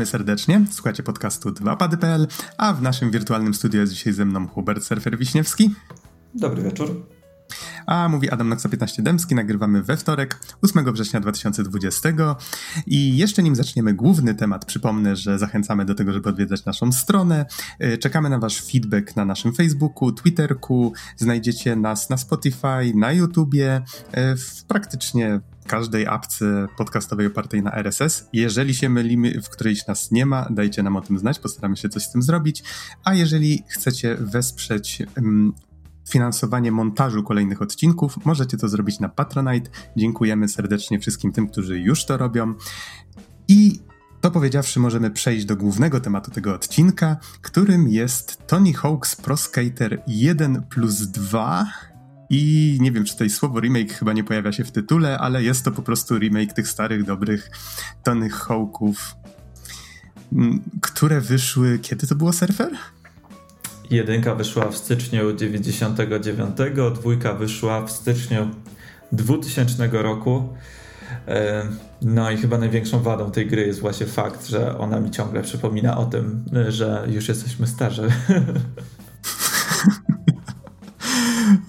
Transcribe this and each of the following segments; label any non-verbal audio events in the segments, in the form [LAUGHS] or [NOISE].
Witamy serdecznie, słuchacie podcastu 2pady.pl, a w naszym wirtualnym studiu jest dzisiaj ze mną Hubert Surfer Wiśniewski. Dobry wieczór. A mówi Adam Noxa 15 Dębski, nagrywamy we wtorek, 8 września 2020 i jeszcze nim zaczniemy główny temat, przypomnę, że zachęcamy do tego, żeby odwiedzać naszą stronę, y, czekamy na wasz feedback na naszym Facebooku, Twitterku, znajdziecie nas na Spotify, na YouTubie, y, w praktycznie każdej apce podcastowej opartej na RSS. Jeżeli się mylimy, w którejś nas nie ma, dajcie nam o tym znać, postaramy się coś z tym zrobić. A jeżeli chcecie wesprzeć um, finansowanie montażu kolejnych odcinków, możecie to zrobić na Patronite. Dziękujemy serdecznie wszystkim tym, którzy już to robią. I to powiedziawszy, możemy przejść do głównego tematu tego odcinka, którym jest Tony Hawk's Pro Skater 1 plus 2 i nie wiem, czy tutaj słowo remake chyba nie pojawia się w tytule, ale jest to po prostu remake tych starych, dobrych Tony Hawk'ów, mm, które wyszły. Kiedy to było surfer? Jedynka wyszła w styczniu 99, dwójka wyszła w styczniu 2000 roku. E, no i chyba największą wadą tej gry jest właśnie fakt, że ona mi ciągle przypomina o tym, że już jesteśmy starzy. [LAUGHS]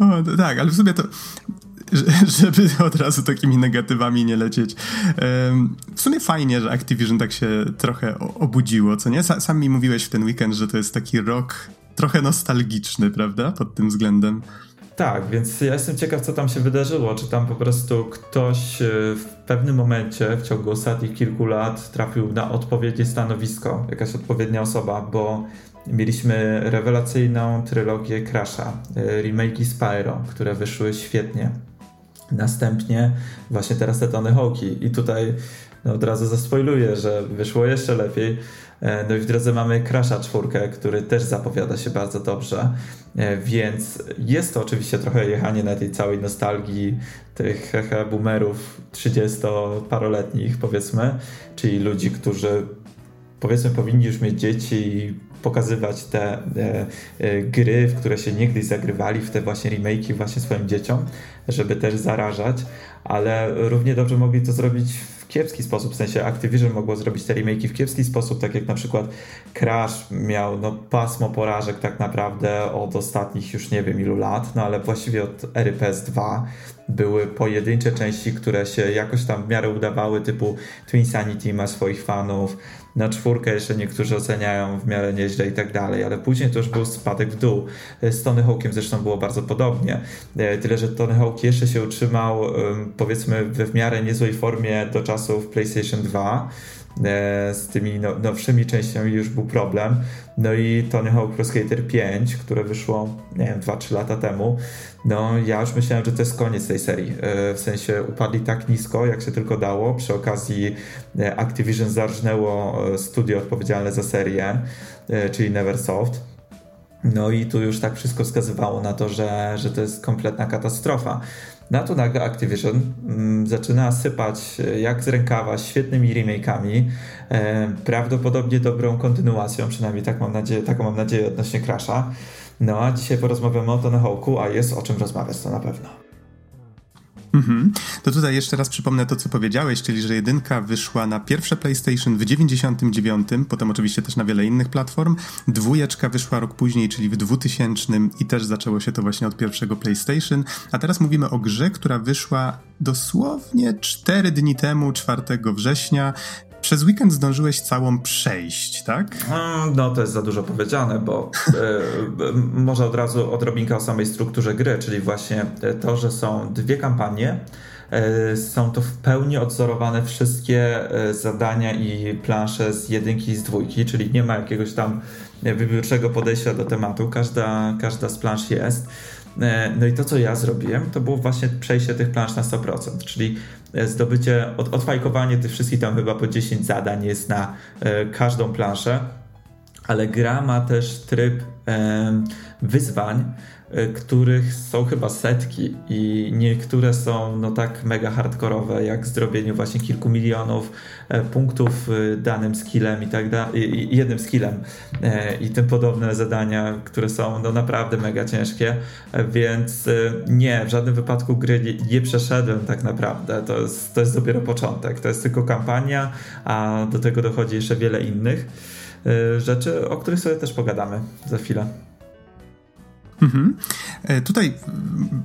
O, tak, ale w sumie to [LAUGHS] żeby od razu takimi negatywami nie lecieć. W sumie fajnie, że Activision tak się trochę obudziło, co nie? Sam mi mówiłeś w ten weekend, że to jest taki rok trochę nostalgiczny, prawda? Pod tym względem. Tak, więc ja jestem ciekaw, co tam się wydarzyło. Czy tam po prostu ktoś e, w pewnym momencie w ciągu ostatnich kilku lat trafił na odpowiednie stanowisko, jakaś odpowiednia osoba, bo Mieliśmy rewelacyjną trylogię Crasha, e, remake'i Spyro, które wyszły świetnie. Następnie właśnie teraz te Tony Hawk'i i tutaj no, od razu zaspoiluję, że wyszło jeszcze lepiej. E, no i w drodze mamy Crasha czwórkę, który też zapowiada się bardzo dobrze, e, więc jest to oczywiście trochę jechanie na tej całej nostalgii tych hehe boomerów 30-paroletnich powiedzmy, czyli ludzi, którzy powiedzmy powinni już mieć dzieci i pokazywać te e, e, gry, w które się niegdyś zagrywali, w te właśnie remake'i właśnie swoim dzieciom, żeby też zarażać, ale równie dobrze mogli to zrobić w kiepski sposób, w sensie Activision mogło zrobić te remake'i w kiepski sposób, tak jak na przykład Crash miał no, pasmo porażek tak naprawdę od ostatnich już nie wiem ilu lat, no ale właściwie od ery PS2 były pojedyncze części, które się jakoś tam w miarę udawały, typu Twin Sanity ma swoich fanów, na czwórkę jeszcze niektórzy oceniają w miarę nieźle i tak dalej, ale później to już był spadek w dół. Z Tony Hawkiem zresztą było bardzo podobnie. E, tyle, że Tony Hawk jeszcze się utrzymał powiedzmy w miarę niezłej formie do czasów PlayStation 2 E, z tymi no, nowszymi częściami już był problem. No i Tony Hawk Pro Skater 5, które wyszło, nie wiem, 2-3 lata temu, no ja już myślałem, że to jest koniec tej serii. E, w sensie upadli tak nisko, jak się tylko dało. Przy okazji e, Activision zarżnęło studio odpowiedzialne za serię, czyli Neversoft. No i tu już tak wszystko wskazywało na to, że, że to jest kompletna katastrofa. Na to nagle Activision mm, zaczyna sypać e, jak z rękawa świetnymi remake'ami, e, prawdopodobnie dobrą kontynuacją, przynajmniej tak mam nadzieję, taką mam nadzieję odnośnie Crasha. No a dzisiaj porozmawiamy o Tony Hawku, a jest o czym rozmawiać to na pewno. Mhm. To tutaj jeszcze raz przypomnę to, co powiedziałeś, czyli że jedynka wyszła na pierwsze PlayStation w 99, potem oczywiście też na wiele innych platform. Dwójeczka wyszła rok później, czyli w 2000 i też zaczęło się to właśnie od pierwszego PlayStation. A teraz mówimy o grze, która wyszła dosłownie 4 dni temu, 4 września, przez weekend zdążyłeś całą przejść, tak? No to jest za dużo powiedziane, bo y, może od razu odrobinka o samej strukturze gry, czyli właśnie to, że są dwie kampanie. Y, są to w pełni odzorowane wszystkie zadania i plansze z jedynki i z dwójki, czyli nie ma jakiegoś tam wybiórczego podejścia do tematu. Każda, każda z plansz jest. No i to, co ja zrobiłem, to było właśnie przejście tych plansz na 100%, czyli E, zdobycie, od, odfajkowanie tych wszystkich tam chyba po 10 zadań jest na e, każdą planszę, ale gra ma też tryb e, wyzwań, E, których są chyba setki i niektóre są no tak mega hardkorowe, jak zrobienie właśnie kilku milionów e, punktów e, danym skillem i tak dalej, jednym skillem i tym podobne zadania, które są no naprawdę mega ciężkie, więc nie, w żadnym wypadku gry nie, nie przeszedłem tak naprawdę, to jest, to jest dopiero początek, to jest tylko kampania, a do tego dochodzi jeszcze wiele innych rzeczy, o których sobie też pogadamy za chwilę. Mhm. E, tutaj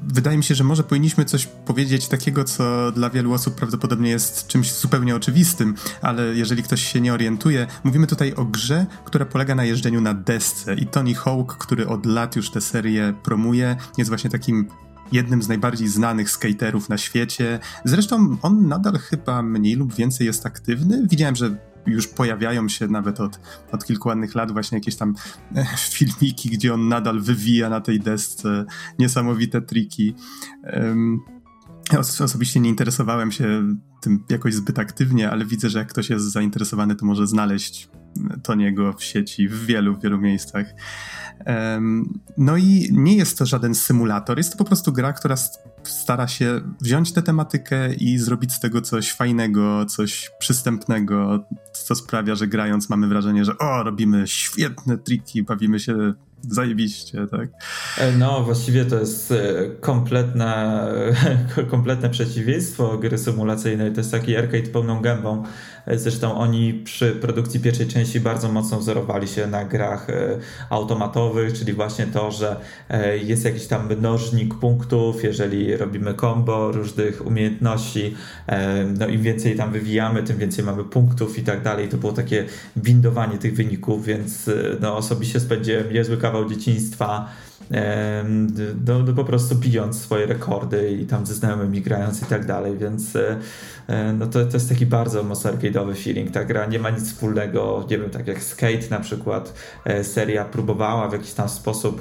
wydaje mi się, że może powinniśmy coś powiedzieć takiego, co dla wielu osób prawdopodobnie jest czymś zupełnie oczywistym, ale jeżeli ktoś się nie orientuje, mówimy tutaj o grze, która polega na jeżdżeniu na desce i Tony Hawk, który od lat już tę serię promuje, jest właśnie takim jednym z najbardziej znanych skaterów na świecie. Zresztą on nadal chyba mniej lub więcej jest aktywny. Widziałem, że już pojawiają się nawet od, od kilku ładnych lat właśnie jakieś tam e, [LAUGHS] filmiki, gdzie on nadal wywija na tej desce niesamowite triki. Osobiście nie interesowałem się tym jakoś zbyt aktywnie, ale widzę, że jak ktoś jest zainteresowany, to może znaleźć Toniego w sieci w wielu, wielu miejscach. No i nie jest to żaden symulator, jest to po prostu gra, która stara się wziąć tę tematykę i zrobić z tego coś fajnego, coś przystępnego, co sprawia, że grając mamy wrażenie, że o, robimy świetne triki, bawimy się zajebiście, tak? E, no, właściwie to jest e, kompletne, [LAUGHS] kompletne przeciwieństwo gry symulacyjnej. To jest taki arcade pełną gębą. Zresztą oni przy produkcji pierwszej części bardzo mocno wzorowali się na grach e, automatowych, czyli właśnie to, że e, jest jakiś tam mnożnik punktów, jeżeli robimy combo różnych umiejętności, e, no im więcej tam wywijamy, tym więcej mamy punktów i tak dalej. To było takie bindowanie tych wyników, więc no, osobiście spędziłem niezły kawał dzieciństwa no, po prostu bijąc swoje rekordy i tam ze znajomymi grając i tak dalej, więc e, e, no to, to jest taki bardzo mocno arcade'owy feeling. Ta gra nie ma nic wspólnego, nie wiem, tak jak Skate na przykład, e, seria próbowała w jakiś tam sposób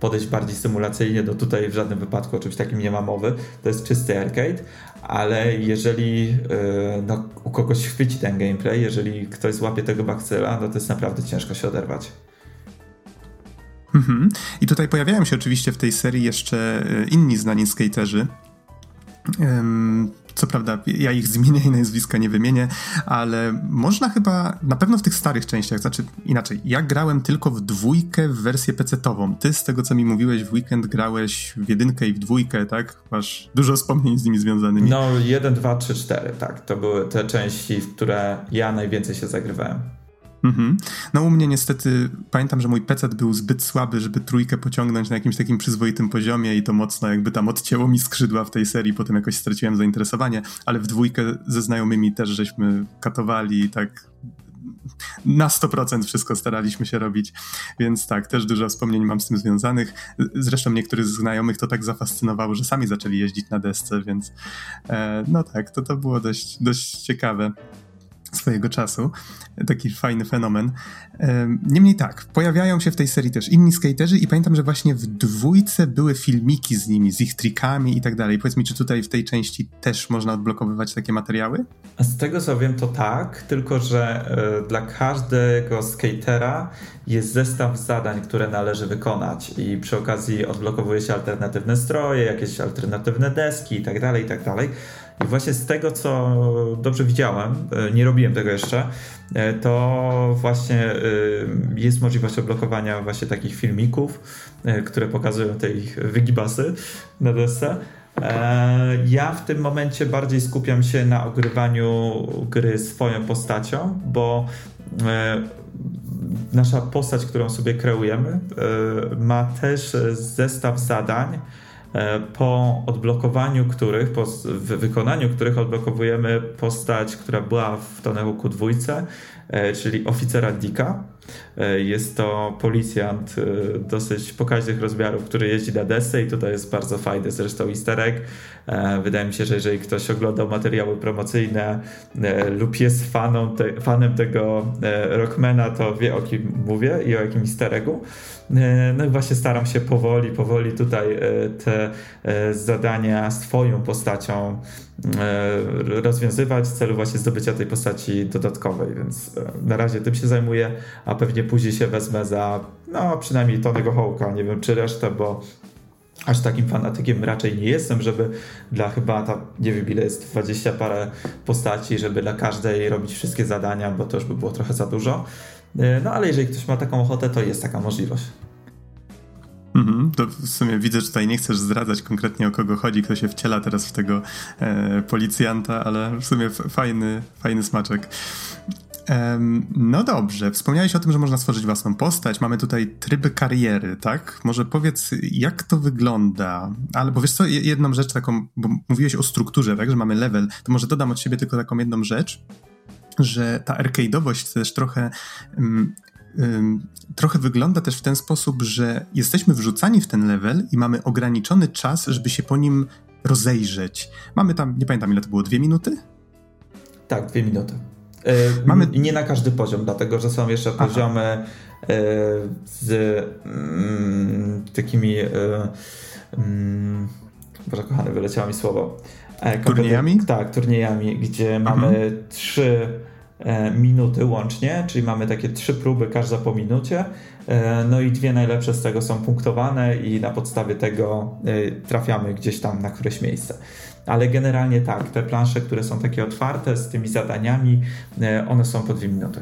podejść bardziej symulacyjnie, no tutaj w żadnym wypadku o czymś takim nie ma mowy, to jest czysty arcade, ale jeżeli no, u kogoś chwyci ten gameplay, jeżeli ktoś złapie tego bakcyla, no to jest naprawdę ciężko się oderwać. Mhm. I tutaj pojawiają się oczywiście w tej serii jeszcze e, inni znani skaterzy. Co prawda, ja ich z imienia i nazwiska nie wymienię, ale można chyba, na pewno w tych starych częściach, znaczy inaczej, ja grałem tylko w dwójkę w wersję PC-tową. Ty z tego, co mi mówiłeś, w weekend grałeś w jedynkę i w dwójkę, tak? Masz dużo wspomnień z nimi związanymi. No, jeden, dwa, trzy, cztery, tak. To były te części, w które ja najwięcej się zagrywałem. Mhm. No u mnie niestety, pamiętam, że mój PC był zbyt słaby, żeby trójkę pociągnąć na jakimś takim przyzwoitym poziomie i to mocno jakby tam odcięło mi skrzydła w tej serii, potem jakoś straciłem zainteresowanie, ale w dwójkę ze znajomymi też żeśmy katowali i tak na 100% wszystko staraliśmy się robić, więc tak, też dużo wspomnień mam z tym związanych. Zresztą niektórych z znajomych to tak zafascynowało, że sami zaczęli jeździć na desce, więc e, no tak, to, to było dość, dość ciekawe swojego czasu. Taki fajny fenomen. Niemniej tak, pojawiają się w tej serii też inni skaterzy i pamiętam, że właśnie w dwójce były filmiki z nimi, z ich trikami i tak dalej. Powiedz mi, czy tutaj w tej części też można odblokowywać takie materiały? Z tego co wiem, to tak, tylko że y, dla każdego skatera jest zestaw zadań, które należy wykonać i przy okazji odblokowuje się alternatywne stroje, jakieś alternatywne deski i tak dalej, i tak dalej. I właśnie z tego, co dobrze widziałem, e, nie robiłem tego jeszcze, e, to właśnie e, jest możliwość odblokowania właśnie takich filmików, które pokazują te ich wygibasy na desce. Ja w tym momencie bardziej skupiam się na ogrywaniu gry swoją postacią, bo nasza postać, którą sobie kreujemy, ma też zestaw zadań, po odblokowaniu których, po wykonaniu których odblokowujemy postać, która była w Tonehuku dwójce, e, czyli oficera Dika. E, jest to policjant dosyć pokaźnych rozmiarów, który jeździ na desce i tutaj jest bardzo fajny zresztą easter egg. Wydaje mi się, że jeżeli ktoś oglądał materiały promocyjne lub jest faną te, fanem tego Rockmana, to wie o kim mówię i o jakim easter eggu. E, no i właśnie staram się powoli, powoli tutaj e, te e, zadania z Twoją postacią rozwiązywać w celu właśnie zdobycia tej postaci dodatkowej, więc na razie tym się zajmuję, a pewnie później się wezmę za, no przynajmniej Tonego Hołka, nie wiem czy resztę, bo aż takim fanatykiem raczej nie jestem, żeby dla chyba ta, nie wiem ile jest, 20 parę postaci, żeby dla każdej robić wszystkie zadania, bo to już by było trochę za dużo. E, no ale jeżeli ktoś ma taką ochotę, to jest taka możliwość. Mhm, to w sumie widzę, że tutaj nie chcesz zdradzać konkretnie o kogo chodzi, kto się wciela teraz w tego e, policjanta, ale w sumie fajny, fajny smaczek. No dobrze, wspomniałeś o tym, że można stworzyć własną postać. Mamy tutaj tryby kariery, tak? Może powiedz, jak to wygląda? Albo wiesz co, jedną rzecz taką, bo mówiłeś o strukturze, tak? Że mamy level, to może dodam od siebie tylko taką jedną rzecz, że ta arcade'owość też trochę um, um, trochę wygląda też w ten sposób, że jesteśmy wrzucani w ten level i mamy ograniczony czas, żeby się po nim rozejrzeć. Mamy tam, nie pamiętam ile to było, dwie minuty? Tak, dwie minuty. E, Mamy... Nie na każdy poziom, dlatego że są jeszcze Aha. poziomy e, z mm, takimi. Mm, Boże kochany, wyleciało mi słowo. Turniejami? Tak, turniejami, gdzie mhm. mamy trzy minuty łącznie, czyli mamy takie trzy próby, każda po minucie. No i dwie najlepsze z tego są punktowane, i na podstawie tego trafiamy gdzieś tam na któreś miejsce ale generalnie tak, te plansze, które są takie otwarte z tymi zadaniami, e, one są po dwie minuty.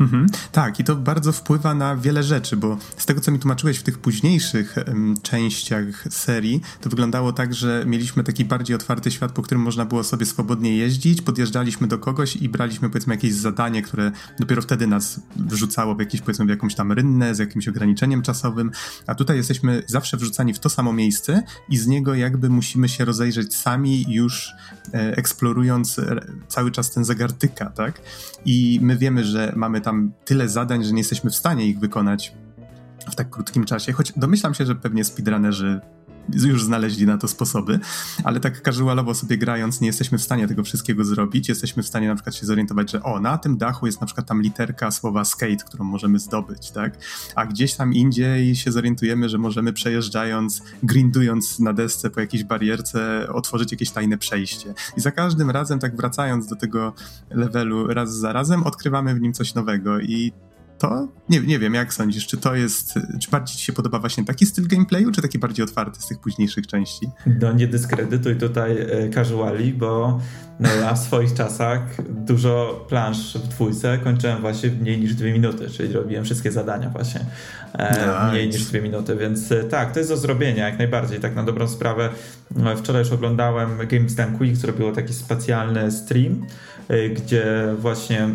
Mhm. Tak, i to bardzo wpływa na wiele rzeczy, bo z tego, co mi tłumaczyłeś w tych późniejszych um, częściach serii, to wyglądało tak, że mieliśmy taki bardziej otwarty świat, po którym można było sobie swobodnie jeździć, podjeżdżaliśmy do kogoś i braliśmy, powiedzmy, jakieś zadanie, które dopiero wtedy nas wrzucało w jakieś, powiedzmy, w jakąś tam rynnę z jakimś ograniczeniem czasowym, a tutaj jesteśmy zawsze wrzucani w to samo miejsce i z niego jakby musimy się rozejrzeć sami już e, eksplorując e, cały czas ten zegartyka, tak? I my wiemy, że mamy tam tyle zadań, że nie jesteśmy w stanie ich wykonać w tak krótkim czasie, choć domyślam się, że pewnie speedrunnerzy już znaleźli na to sposoby, ale tak casualowo sobie grając nie jesteśmy w stanie tego wszystkiego zrobić. Jesteśmy w stanie na przykład się zorientować, że o, na tym dachu jest na przykład tam literka słowa skate, którą możemy zdobyć, tak? A gdzieś tam indziej się zorientujemy, że możemy przejeżdżając, grindując na desce po jakiejś barierce, otworzyć jakieś tajne przejście. I za każdym razem, tak wracając do tego levelu raz za razem, odkrywamy w nim coś nowego i to nie, nie wiem, jak sądzisz, czy to jest, czy bardziej ci się podoba właśnie taki styl gameplayu, czy taki bardziej otwarty z tych późniejszych części? No nie dyskredytuj tutaj e, casuali, bo no, ja w swoich czasach dużo plansz w dwójce kończyłem właśnie w mniej niż dwie minuty, czyli robiłem wszystkie zadania właśnie e, mniej niż dwie minuty, więc e, tak, to jest do zrobienia jak najbardziej, tak na dobrą sprawę. Wczoraj już oglądałem Games Done Quick, zrobiło taki specjalny stream, gdzie właśnie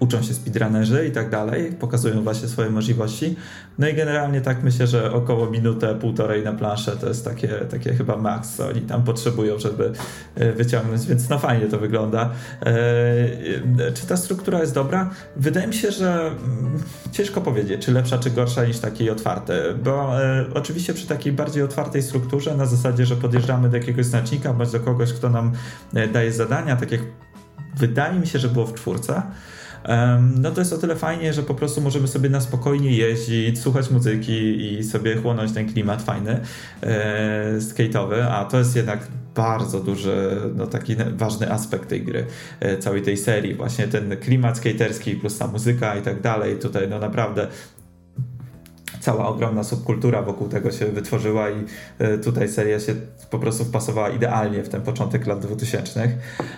uczą się speedrunnerzy i tak dalej, pokazują właśnie swoje możliwości. No i generalnie tak myślę, że około minutę, półtorej na planszę to jest takie, takie chyba maks, co oni tam potrzebują, żeby e, wyciągnąć, więc no fajnie to wygląda. E, czy ta struktura jest dobra? Wydaje mi się, że mm, ciężko powiedzieć, czy lepsza, czy gorsza niż takiej otwarte, bo e, oczywiście przy takiej bardziej otwartej strukturze, na zasadzie, że podjeżdżamy do jakiegoś znacznika, bądź do kogoś, kto nam daje zadania, tak jak wydaje mi się, że było w czwórce, no to jest o tyle fajnie, że po prostu możemy sobie na spokojnie jeździć, słuchać muzyki i sobie chłonąć ten klimat fajny, e, skate'owy, a to jest jednak bardzo duży, no taki ważny aspekt tej gry, e, całej tej serii, właśnie ten klimat skaterski plus ta muzyka i tak dalej, tutaj no naprawdę cała ogromna subkultura wokół tego się wytworzyła i e, tutaj seria się po prostu wpasowała idealnie w ten początek lat 2000.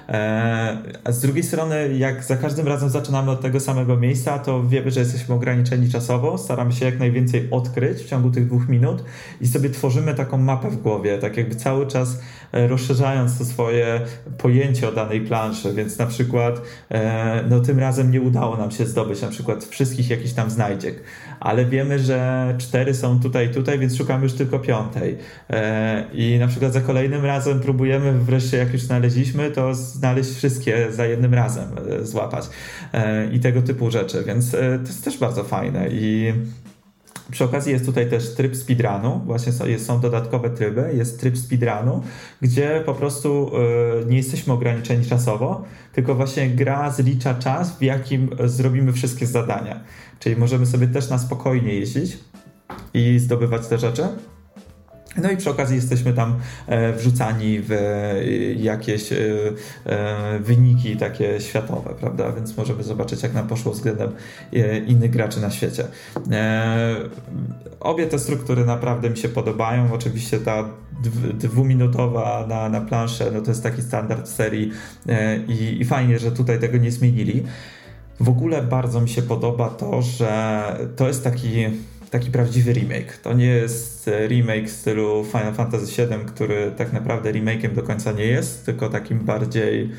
E, a z drugiej strony, jak za każdym razem zaczynamy od tego samego miejsca, to wiemy, że jesteśmy ograniczeni czasowo, staramy się jak najwięcej odkryć w ciągu tych dwóch minut i sobie tworzymy taką mapę w głowie, tak jakby cały czas e, rozszerzając to swoje pojęcie o danej planszy, więc na przykład no tym razem nie udało nam się zdobyć na przykład wszystkich jakichś tam znajdziek, ale wiemy, że cztery są tutaj, tutaj, więc szukamy już tylko piątej. E, I na przykład za kolejnym razem próbujemy wreszcie, jak już znaleźliśmy, to znaleźć wszystkie za jednym razem, e, złapać. E, I tego typu rzeczy, więc to jest też bardzo fajne i przy okazji jest tutaj też tryb speedrunu, właśnie są, dodatkowe tryby, jest tryb speedrunu, gdzie po prostu y, nie jesteśmy ograniczeni czasowo, tylko właśnie gra zlicza czas, w jakim zrobimy wszystkie zadania. Czyli możemy sobie też na spokojnie jeździć i zdobywać te rzeczy. No i przy okazji jesteśmy tam e, wrzucani w e, jakieś e, wyniki takie światowe, prawda? Więc możemy zobaczyć, jak nam poszło względem innych graczy na świecie. Obie te struktury naprawdę mi się podobają. Oczywiście ta dwuminutowa na, na planszę, no to jest taki standard serii i, i fajnie, że tutaj tego nie zmienili. W ogóle bardzo mi się podoba to, że to jest taki taki prawdziwy remake. To nie jest remake w stylu Final Fantasy VII, który tak naprawdę remake'iem do końca nie jest, tylko takim bardziej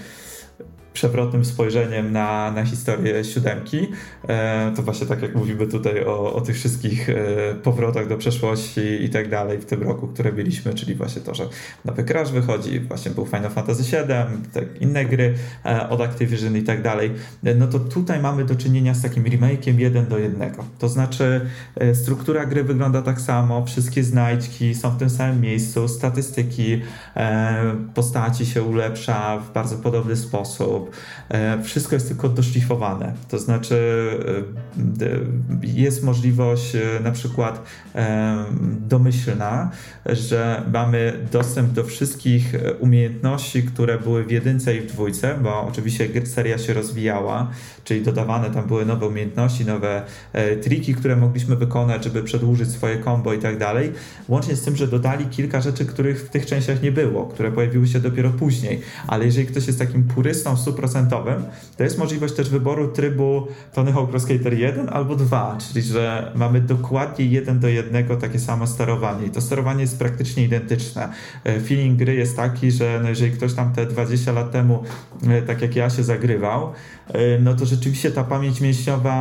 przewrotnym spojrzeniem na, na historię siódemki. E, to właśnie tak jak mówimy tutaj o, o tych wszystkich e, powrotach do przeszłości i tak dalej w tym roku, które mieliśmy, czyli właśnie to, że nowy Crash wychodzi, właśnie był Final Fantasy VII, tak, inne gry e, od Activision i tak dalej. No to tutaj mamy do czynienia z takim remake'iem jeden do jednego. To znaczy struktura gry wygląda tak samo, wszystkie znajdźki są w tym samym miejscu, statystyki postaci się ulepsza w bardzo podobny sposób, sposób. E, wszystko jest tylko doszlifowane. To znaczy, e, jest możliwość e, na przykład domyślna, że mamy dostęp do wszystkich umiejętności, które były w jedynce i w dwójce, bo oczywiście seria się rozwijała, czyli dodawane tam były nowe umiejętności, nowe triki, które mogliśmy wykonać, żeby przedłużyć swoje combo i tak dalej. Łącznie z tym, że dodali kilka rzeczy, których w tych częściach nie było, które pojawiły się dopiero później. Ale jeżeli ktoś jest takim purystą, stuprocentowym, to jest możliwość też wyboru trybu Tony Hawk Skater 1 albo 2, czyli że mamy dokładnie jeden do jednego takie samo sterowanie i to sterowanie jest praktycznie identyczne. E, feeling gry jest taki, że no jeżeli ktoś tam te 20 lat temu, e, tak jak ja się zagrywał, e, no to rzeczywiście ta pamięć mięśniowa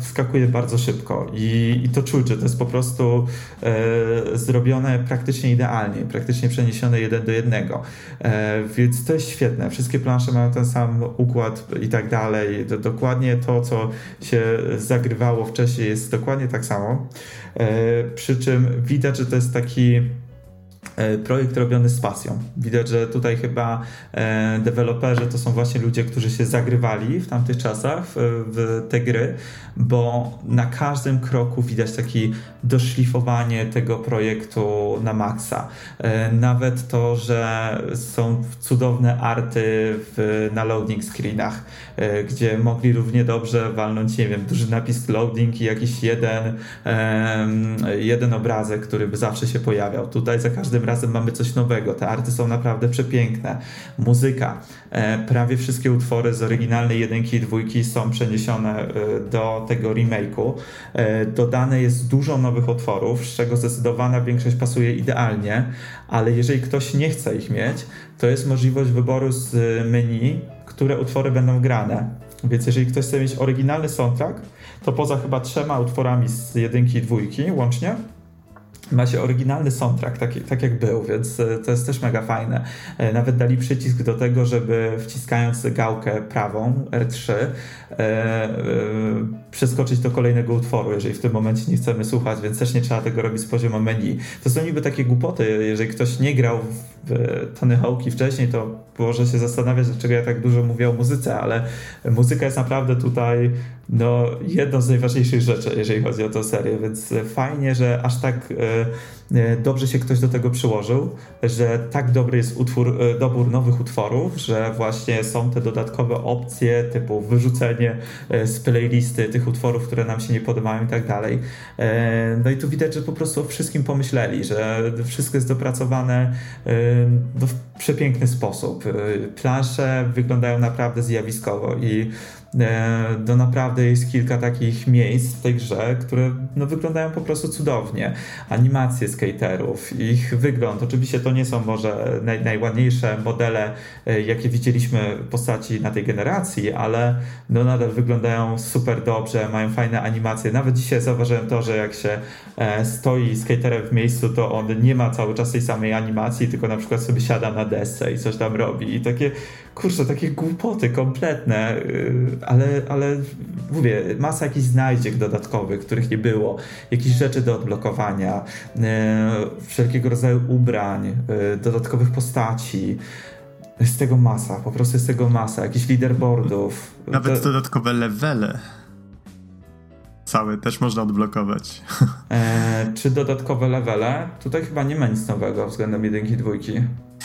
wskakuje bardzo szybko i, i to czuć, że to jest po prostu e, zrobione praktycznie idealnie, praktycznie przeniesione jeden do jednego. E, więc to jest świetne. Wszystkie plansze mają ten sam sam układ i tak dalej. Dokładnie to, co się zagrywało wcześniej, jest dokładnie tak samo. E, przy czym widać, że to jest taki projekt robiony z pasją. Widać, że tutaj chyba e, deweloperzy to są właśnie ludzie, którzy się zagrywali w tamtych czasach w, w te gry, bo na każdym kroku widać takie doszlifowanie tego projektu na maksa. E, nawet to, że są cudowne arty w, na loading screenach, gdzie mogli równie dobrze walnąć, nie wiem, duży napis loading i jakiś jeden, jeden obrazek, który by zawsze się pojawiał. Tutaj za każdym razem mamy coś nowego. Te arty są naprawdę przepiękne. Muzyka. E, prawie wszystkie utwory z oryginalnej jedynki i dwójki są przeniesione e, do tego remake'u. E, dodane jest dużo nowych utworów, z czego zdecydowana większość pasuje idealnie, ale jeżeli ktoś nie chce ich mieć, to jest możliwość wyboru z menu, które utwory będą grane. Więc jeżeli ktoś chce mieć oryginalny soundtrack, to poza chyba trzema utworami z jedynki i dwójki łącznie, ma się oryginalny soundtrack, tak, tak jak był, więc e, to jest też mega fajne. E, nawet dali przycisk do tego, żeby wciskając gałkę prawą R3 e, e, przeskoczyć do kolejnego utworu, jeżeli w tym momencie nie chcemy słuchać, więc też nie trzeba tego robić z poziomu menu. To są niby takie głupoty, jeżeli ktoś nie grał w Tony Hawk'i wcześniej, to może się zastanawiać, dlaczego ja tak dużo mówię o muzyce, ale muzyka jest naprawdę tutaj no, jedną z najważniejszych rzeczy, jeżeli chodzi o tę serię, więc fajnie, że aż tak e, dobrze się ktoś do tego przyłożył, że tak dobry jest utwór, e, dobór nowych utworów, że właśnie są te dodatkowe opcje typu wyrzucenie z playlisty tych utworów, które nam się nie podobają i tak dalej. No i tu widać, że po prostu o wszystkim pomyśleli, że wszystko jest dopracowane w przepiękny sposób. Plansze wyglądają naprawdę zjawiskowo i E, to naprawdę jest kilka takich miejsc w tej grze, które no, wyglądają po prostu cudownie. Animacje skaterów, ich wygląd, oczywiście to nie są może naj, najładniejsze modele, e, jakie widzieliśmy w postaci na tej generacji, ale no, nadal wyglądają super dobrze, mają fajne animacje. Nawet dzisiaj zauważyłem to, że jak się e, stoi skaterem w miejscu, to on nie ma cały czas tej samej animacji, tylko na przykład sobie siada na desce i coś tam robi. I takie kurczę, takie głupoty kompletne, y, ale, ale mówię, masa jakichś znajdziek dodatkowych, których nie było, jakieś rzeczy do odblokowania, y, wszelkiego rodzaju ubrań, y, dodatkowych postaci. Jest tego masa, po prostu jest tego masa, jakichś leaderboardów. Nawet dodatkowe levele. Całe też można odblokować. [LAUGHS] E, czy dodatkowe levele? Tutaj chyba nie ma nic nowego względem jedynki i dwójki.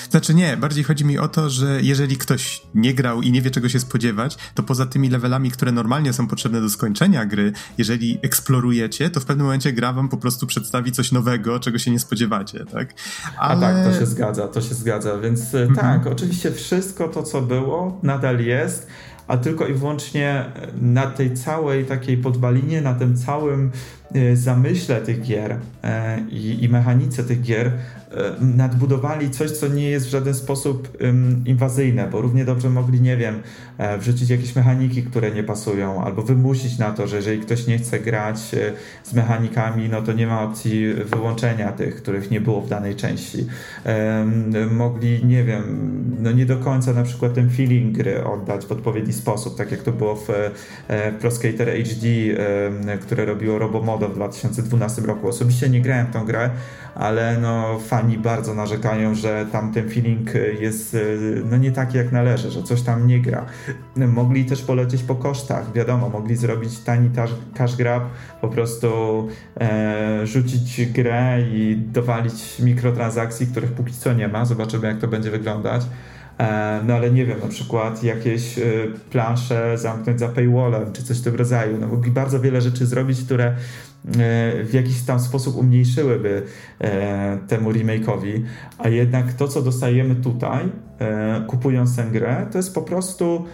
Znaczy nie, bardziej chodzi mi o to, że jeżeli ktoś nie grał i nie wie czego się spodziewać, to poza tymi levelami, które normalnie są potrzebne do skończenia gry, jeżeli eksplorujecie, to w pewnym momencie gra wam po prostu przedstawi coś nowego, czego się nie spodziewacie, tak? Ale... A tak, to się zgadza, to się zgadza, więc mm -hmm. tak, oczywiście wszystko to, co było, nadal jest, a tylko i wyłącznie na tej całej takiej podwalinie, na tym całym zamyśle tych gier e, i, i mechanice tych gier E, nadbudowali coś, co nie jest w żaden sposób inwazyjne, bo równie dobrze mogli, nie wiem, e, wrzucić jakieś mechaniki, które nie pasują, albo wymusić na to, że jeżeli ktoś nie chce grać z mechanikami, no to nie ma opcji wyłączenia tych, których nie było w danej części. Mogli, nie wiem, no nie do końca na przykład ten feeling gry oddać w odpowiedni sposób, tak jak to było w, Pro Skater HD, które robiło Robomodo w 2012 roku. Osobiście nie grałem w tą grę, ale no fani bardzo narzekają, że tam ten feeling jest no nie taki jak należy, że coś tam nie gra. Mogli też polecieć po kosztach, wiadomo, mogli zrobić tani cash grab, po prostu e, rzucić grę i dowalić mikrotransakcji, których póki co nie ma, zobaczymy jak to będzie wyglądać. E, no ale nie wiem, na przykład jakieś e, plansze zamknąć za paywallem, czy coś w tym rodzaju. No mogli bardzo wiele rzeczy zrobić, które w jakiś tam sposób umniejszyłyby temu remake'owi, a jednak to, co dostajemy tutaj, kupując tę grę, to jest po prostu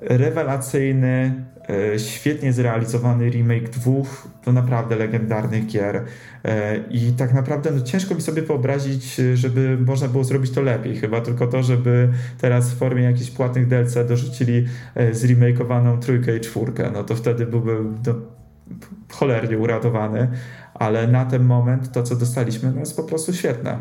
rewelacyjny, e, świetnie zrealizowany remake dwóch to naprawdę legendarnych gier. E, i tak naprawdę no, ciężko mi sobie wyobrazić, żeby można było zrobić to lepiej, chyba tylko to, żeby teraz w formie jakichś płatnych DLC dorzucili e, zremakeowaną trójkę i czwórkę, no to wtedy byłby no, cholernie uratowany, ale na ten moment to, co dostaliśmy, no, jest po prostu świetne.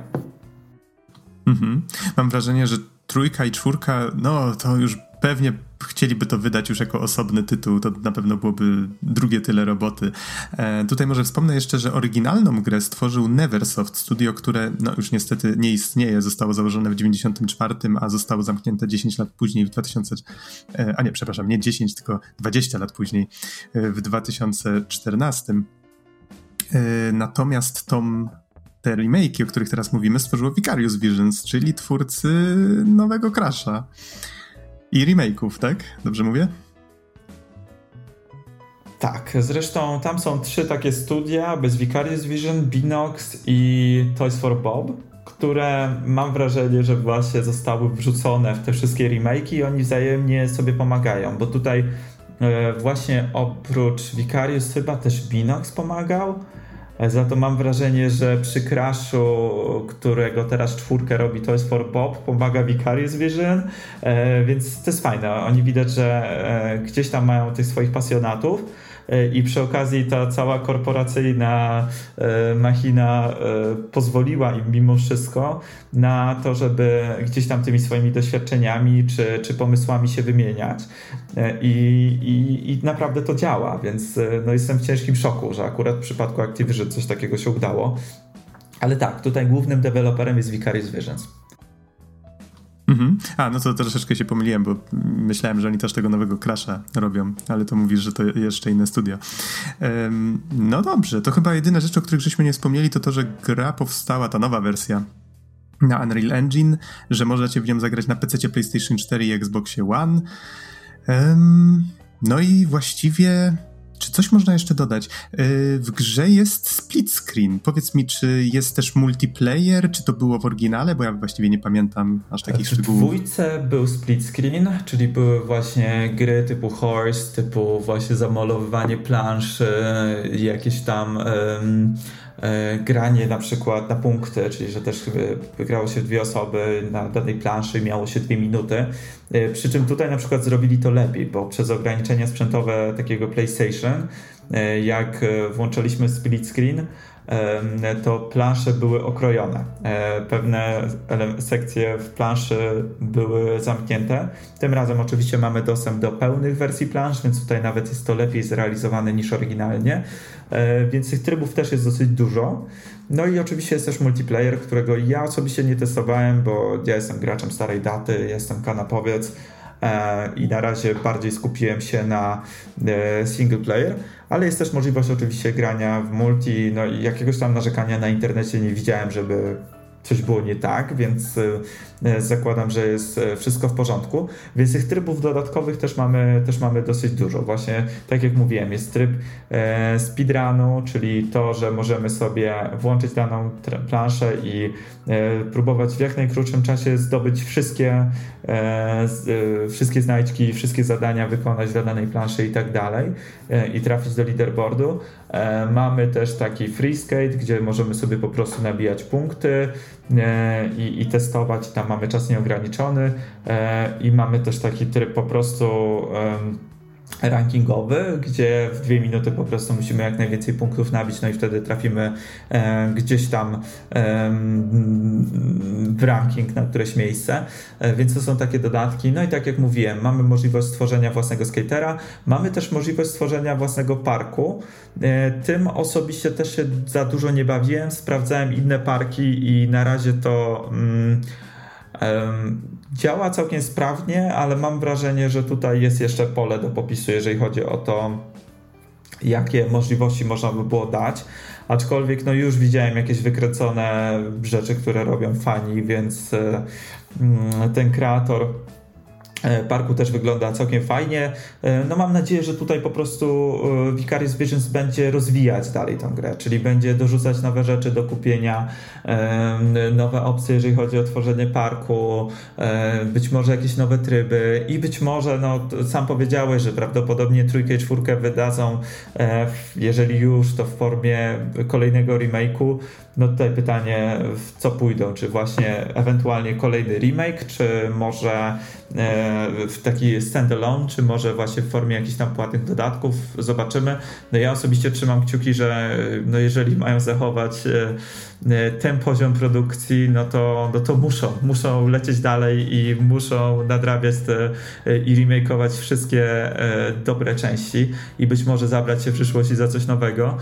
Mhm. Mam wrażenie, że trójka i czwórka, no to już pewnie chcieliby to wydać już jako osobny tytuł, to na pewno byłoby drugie tyle roboty. E, tutaj może wspomnę jeszcze, że oryginalną grę stworzył Neversoft, studio, które no, już niestety nie istnieje, zostało założone w 94, a zostało zamknięte 10 lat później w 2000, e, a nie, przepraszam, nie 10, tylko 20 lat później e, w 2014. E, natomiast tą te remake, o których teraz mówimy, stworzyło Vicarious Visions, czyli twórcy nowego Crasha. I remake'ów, tak? Dobrze mówię? Tak, zresztą tam są trzy takie studia, bez Vicarious Vision, Binox i Toys for Bob, które mam wrażenie, że właśnie zostały wrzucone w te wszystkie remake'i i oni wzajemnie sobie pomagają, bo tutaj e, właśnie oprócz Vicarious chyba też Binox pomagał, za to mam wrażenie, że przy Crashu, którego teraz czwórkę robi Toys for Bob, pomaga Vicarious Vision, e, więc to jest fajne. Oni widać, że e, gdzieś tam mają tych swoich pasjonatów i przy okazji ta cała korporacyjna e, machina e, pozwoliła im mimo wszystko na to, żeby gdzieś tam tymi swoimi doświadczeniami czy, czy pomysłami się wymieniać. E, I, i, I naprawdę to działa, więc no jestem w ciężkim szoku, że akurat w przypadku Activision coś takiego się udało. Ale tak, tutaj głównym deweloperem jest Vicarious Visions. Mhm. A, no to troszeczkę się pomyliłem, bo myślałem, że oni też tego nowego Crasha robią, ale to mówisz, że to jeszcze inne studio. Um, no dobrze, to chyba jedyna rzecz, o których żeśmy nie wspomnieli, to to, że gra powstała, ta nowa wersja na Unreal Engine, że możecie w nią zagrać na PC, PlayStation 4 i Xboxie One. Um, no i właściwie czy coś można jeszcze dodać? Y, w grze jest split screen. Powiedz mi, czy jest też multiplayer, czy to było w oryginale, bo ja właściwie nie pamiętam aż takich w szczegółów. W dwójce był split screen, czyli były właśnie gry typu Horse, typu właśnie zamalowywanie planszy, jakieś tam... Um, granie na przykład na punkty, czyli że też wygrało się dwie osoby na danej planszy, miało się dwie minuty. E, przy czym tutaj na przykład zrobili to lepiej, bo przez ograniczenia sprzętowe takiego PlayStation, e, jak włączaliśmy split screen, to plansze były okrojone. Pewne sekcje w planszy były zamknięte. Tym razem oczywiście mamy dostęp do pełnych wersji plansz, więc tutaj nawet jest to lepiej zrealizowane niż oryginalnie. E, więc tych trybów też jest dosyć dużo. No i oczywiście jest też multiplayer, którego ja osobiście nie testowałem, bo ja jestem graczem starej daty, jestem kanapowiec, i na razie bardziej skupiłem się na single player, ale jest też możliwość oczywiście grania w multi, no i jakiegoś tam narzekania na internecie. Nie widziałem, żeby coś było nie tak, więc e, zakładam, że jest e, wszystko w porządku. Więc tych trybów dodatkowych też mamy, też mamy dosyć dużo. Właśnie tak jak mówiłem, jest tryb e, speedrunu, czyli to, że możemy sobie włączyć daną planszę i próbować w jak najkrótszym czasie zdobyć wszystkie, wszystkie znajdźki, wszystkie zadania wykonać dla danej planszy i tak dalej i trafić do leaderboardu. Mamy też taki free skate, gdzie możemy sobie po prostu nabijać punkty, E, i, i testować. Tam mamy czas nieograniczony e, i mamy też taki tryb po prostu rankingowy, gdzie w dwie minuty po prostu musimy jak najwięcej punktów nabić, no i wtedy trafimy e, gdzieś tam e, w ranking na któreś miejsce, e, więc to są takie dodatki. No i tak jak mówiłem, mamy możliwość stworzenia własnego skatera, mamy też możliwość stworzenia własnego parku. E, tym osobiście też się za dużo nie bawiłem, sprawdzałem inne parki i na razie to... Mm, Działa całkiem sprawnie, ale mam wrażenie, że tutaj jest jeszcze pole do popisu, jeżeli chodzi o to, jakie możliwości można by było dać. Aczkolwiek no już widziałem jakieś wykręcone rzeczy, które robią fani, więc e, mm, ten kreator parku też wygląda całkiem fajnie. E, no mam nadzieję, że tutaj po prostu e, Vicarious Visions będzie rozwijać dalej tą grę, czyli będzie dorzucać nowe rzeczy do kupienia, nowe opcje, jeżeli chodzi o tworzenie parku, być może jakieś nowe tryby i być może, no sam powiedziałeś, że prawdopodobnie trójkę i czwórkę wydadzą, jeżeli już, to w formie kolejnego remake'u. No tutaj pytanie, w co pójdą, czy właśnie ewentualnie kolejny remake, czy może E, w taki standalone, czy może właśnie w formie jakichś tam płatnych dodatków, zobaczymy. No ja osobiście trzymam kciuki, że no jeżeli mają zachować e, e, ten poziom produkcji, no to, no to muszą, muszą lecieć dalej i muszą nadrabiać te, i remakeować wszystkie dobre części i być może zabrać się w przyszłości za coś nowego,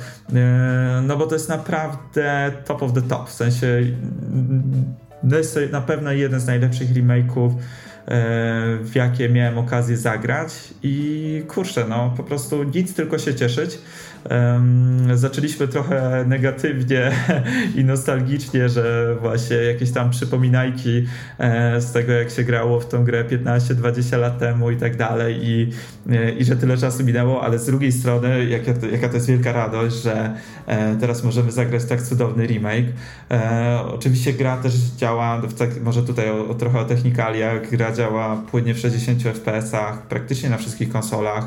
no bo to jest naprawdę top of the top, w sensie no jest to na pewno jeden z najlepszych remake'ów w jakie miałem okazję zagrać i kurczę, no po prostu nic, tylko się cieszyć. Zaczęliśmy trochę negatywnie [LAUGHS] i nostalgicznie, że właśnie jakieś tam przypominajki e, z tego, jak się grało w tą grę 15-20 lat temu i tak dalej. I, e, i że tyle czasu minęło, ale z drugiej strony jaka to, jaka to jest wielka radość, że e, teraz możemy zagrać tak cudowny remake. Oczywiście gra też działa, może tutaj o, o trochę o technikaliach, gra działa płynnie w 60 fps-ach, praktycznie na wszystkich konsolach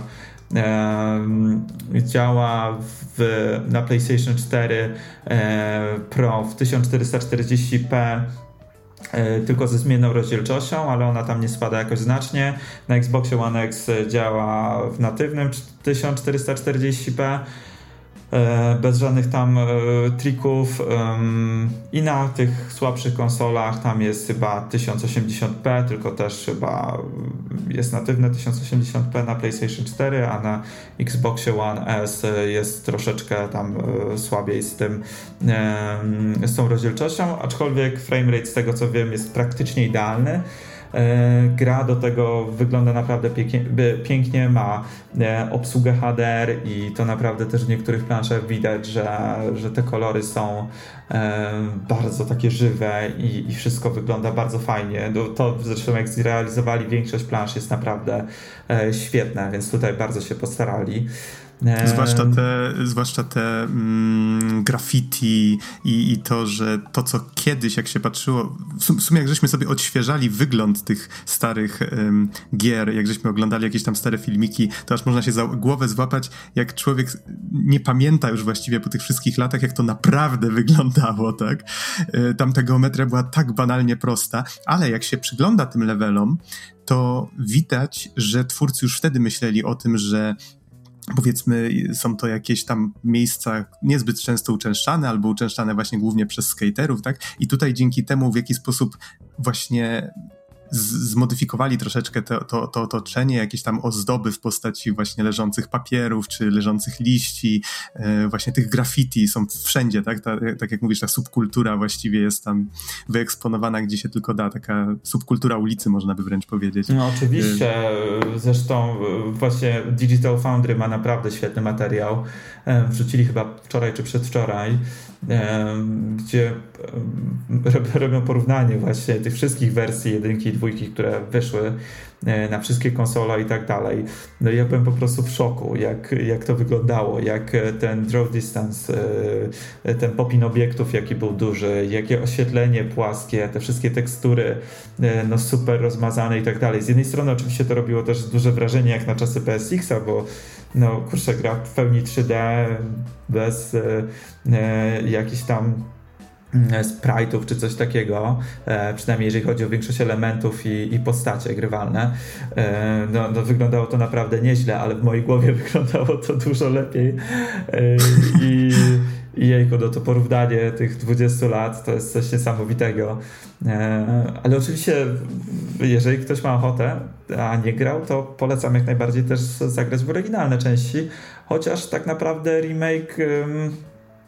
działa w, na PlayStation 4 e, Pro w 1440p e, tylko ze zmienną rozdzielczością, ale ona tam nie spada jakoś znacznie. Na Xboxie One X działa w natywnym 1440p E, bez żadnych tam e, trików i na tych słabszych konsolach tam jest chyba 1080p, tylko też chyba jest natywne 1080p na PlayStation 4, a na Xboxie One S jest troszeczkę tam e, słabiej z tym z tą rozdzielczością, aczkolwiek framerate z tego co wiem jest praktycznie idealny. E, gra do tego wygląda naprawdę pięknie, ma e, obsługę HDR i to naprawdę też w niektórych planszach widać, że, że te kolory są e, bardzo takie żywe i, i wszystko wygląda bardzo fajnie. No, to zresztą jak zrealizowali większość plansz jest naprawdę świetne, więc tutaj bardzo się postarali. Zwłaszcza te, zwłaszcza te mm, graffiti i, i to, że to, co kiedyś, jak się patrzyło, w sumie jak żeśmy sobie odświeżali wygląd tych starych gier, jak żeśmy oglądali jakieś tam stare filmiki, to aż można się za głowę złapać, jak człowiek nie pamięta już właściwie po tych wszystkich latach, jak to naprawdę wyglądało, tak? E, tam ta geometria była tak banalnie prosta, ale jak się przygląda tym levelom, to widać, że twórcy już wtedy myśleli o tym, że powiedzmy, są to jakieś tam miejsca niezbyt często uczęszczane, albo uczęszczane właśnie głównie przez skaterów, tak? I tutaj dzięki temu, w jaki sposób właśnie zmodyfikowali troszeczkę to, to, to otoczenie, jakieś tam ozdoby w postaci właśnie leżących papierów, czy leżących liści, e, właśnie tych graffiti są wszędzie, tak? Ta, tak jak mówisz, ta subkultura właściwie jest tam wyeksponowana, gdzie się tylko da, taka subkultura ulicy, można by wręcz powiedzieć. No oczywiście, zresztą właśnie Digital Foundry ma naprawdę świetny materiał, wrzucili chyba wczoraj czy przedwczoraj, gdzie robią porównanie właśnie tych wszystkich wersji jedynki i dwójki, które wyszły e, na wszystkie konsole i tak dalej. No i ja byłem po prostu w szoku, jak, jak to wyglądało, jak ten draw distance, e, ten popin obiektów, jaki był duży, jakie oświetlenie płaskie, te wszystkie tekstury e, no super rozmazane i tak dalej. Z jednej strony oczywiście to robiło też duże wrażenie jak na czasy PSX-a, bo no kurczę, gra w pełni 3D, bez e, e, jakichś tam e, sprite'ów czy coś takiego, e, przynajmniej jeżeli chodzi o większość elementów i, i postacie grywalne. E, no, no, wyglądało to naprawdę nieźle, ale w mojej głowie [LAUGHS] wyglądało to dużo lepiej e, i i jejku, no to porównanie tych 20 lat to jest coś niesamowitego. E, ale oczywiście, jeżeli ktoś ma ochotę, a nie grał, to polecam jak najbardziej też zagrać w oryginalne części, chociaż tak naprawdę remake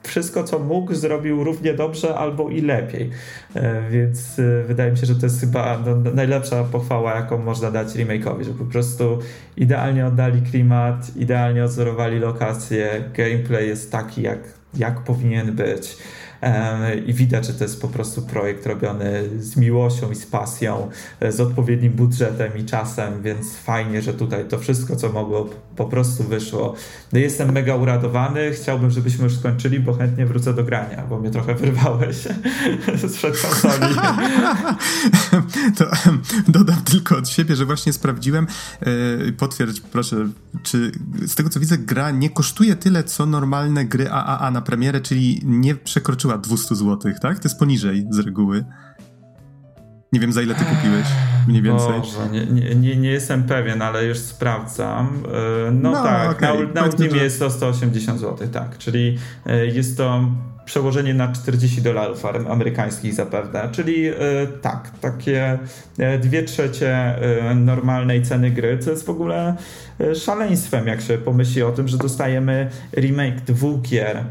wszystko co mógł zrobił równie dobrze albo i lepiej. E, więc e, wydaje mi się, że to jest chyba no, najlepsza pochwała, jaką można dać remake'owi, że po prostu idealnie oddali klimat, idealnie odzorowali lokacje, gameplay jest taki jak jak powinien być. I widać, że to jest po prostu projekt robiony z miłością i z pasją, e, z odpowiednim budżetem i czasem, więc fajnie, że tutaj to wszystko, co mogło, po prostu wyszło. No jestem mega uradowany, chciałbym, żebyśmy już skończyli, bo chętnie wrócę do grania, bo mnie trochę wyrwałeś [LAUGHS] sprzed konsoli. [LAUGHS] to dodam tylko od siebie, że właśnie sprawdziłem, yy, potwierdź proszę, czy z tego co widzę, gra nie kosztuje tyle, co normalne gry AAA na premierę, czyli nie przekroczyła przekroczyła 200 zł, tak? To jest poniżej z reguły. Nie wiem, za ile ty kupiłeś, mniej więcej. Boże, nie, nie, nie jestem pewien, ale już sprawdzam. E, no, no tak, okay. na, na Ultimie jest to 180 zł, tak. Czyli e, jest to przełożenie na 40 dolarów amerykańskich zapewne, czyli e, tak, takie dwie trzecie normalnej ceny gry, co jest w ogóle szaleństwem, jak się pomyśli o tym, że dostajemy remake dwóch gier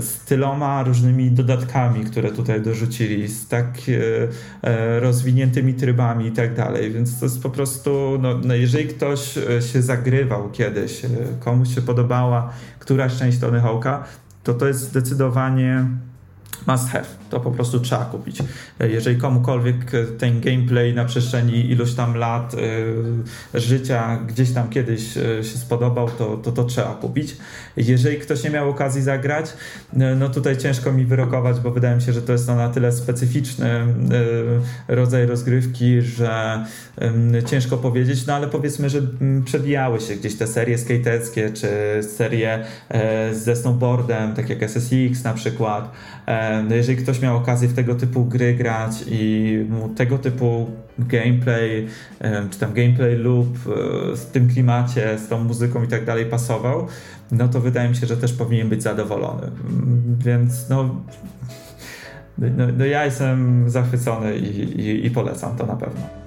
z tyloma różnymi dodatkami, które tutaj dorzucili, z tak rozwiniętymi trybami i tak dalej, więc to jest po prostu, no, no jeżeli ktoś się zagrywał kiedyś, komuś się podobała któraś część Tony Hawk'a, to to jest zdecydowanie must have. To po prostu trzeba kupić. Jeżeli komukolwiek ten gameplay na przestrzeni iluś tam lat y, życia gdzieś tam kiedyś y, się spodobał, to, to to trzeba kupić. Jeżeli ktoś nie miał okazji zagrać, y, no tutaj ciężko mi wyrokować, bo wydaje mi się, że to jest na tyle specyficzny rodzaj rozgrywki, że ciężko powiedzieć, no ale powiedzmy, że przebijały się gdzieś te serie skaterskie, czy serie ze snowboardem, tak jak SSX na przykład. No jeżeli ktoś miał okazję w tego typu gry grać i mu tego typu gameplay, czy tam gameplay loop e, w tym klimacie, z tą muzyką i tak dalej pasował, no to wydaje mi się, że też powinien być zadowolony. Mm, więc no, no, no ja jestem zachwycony i, i, i polecam to na pewno.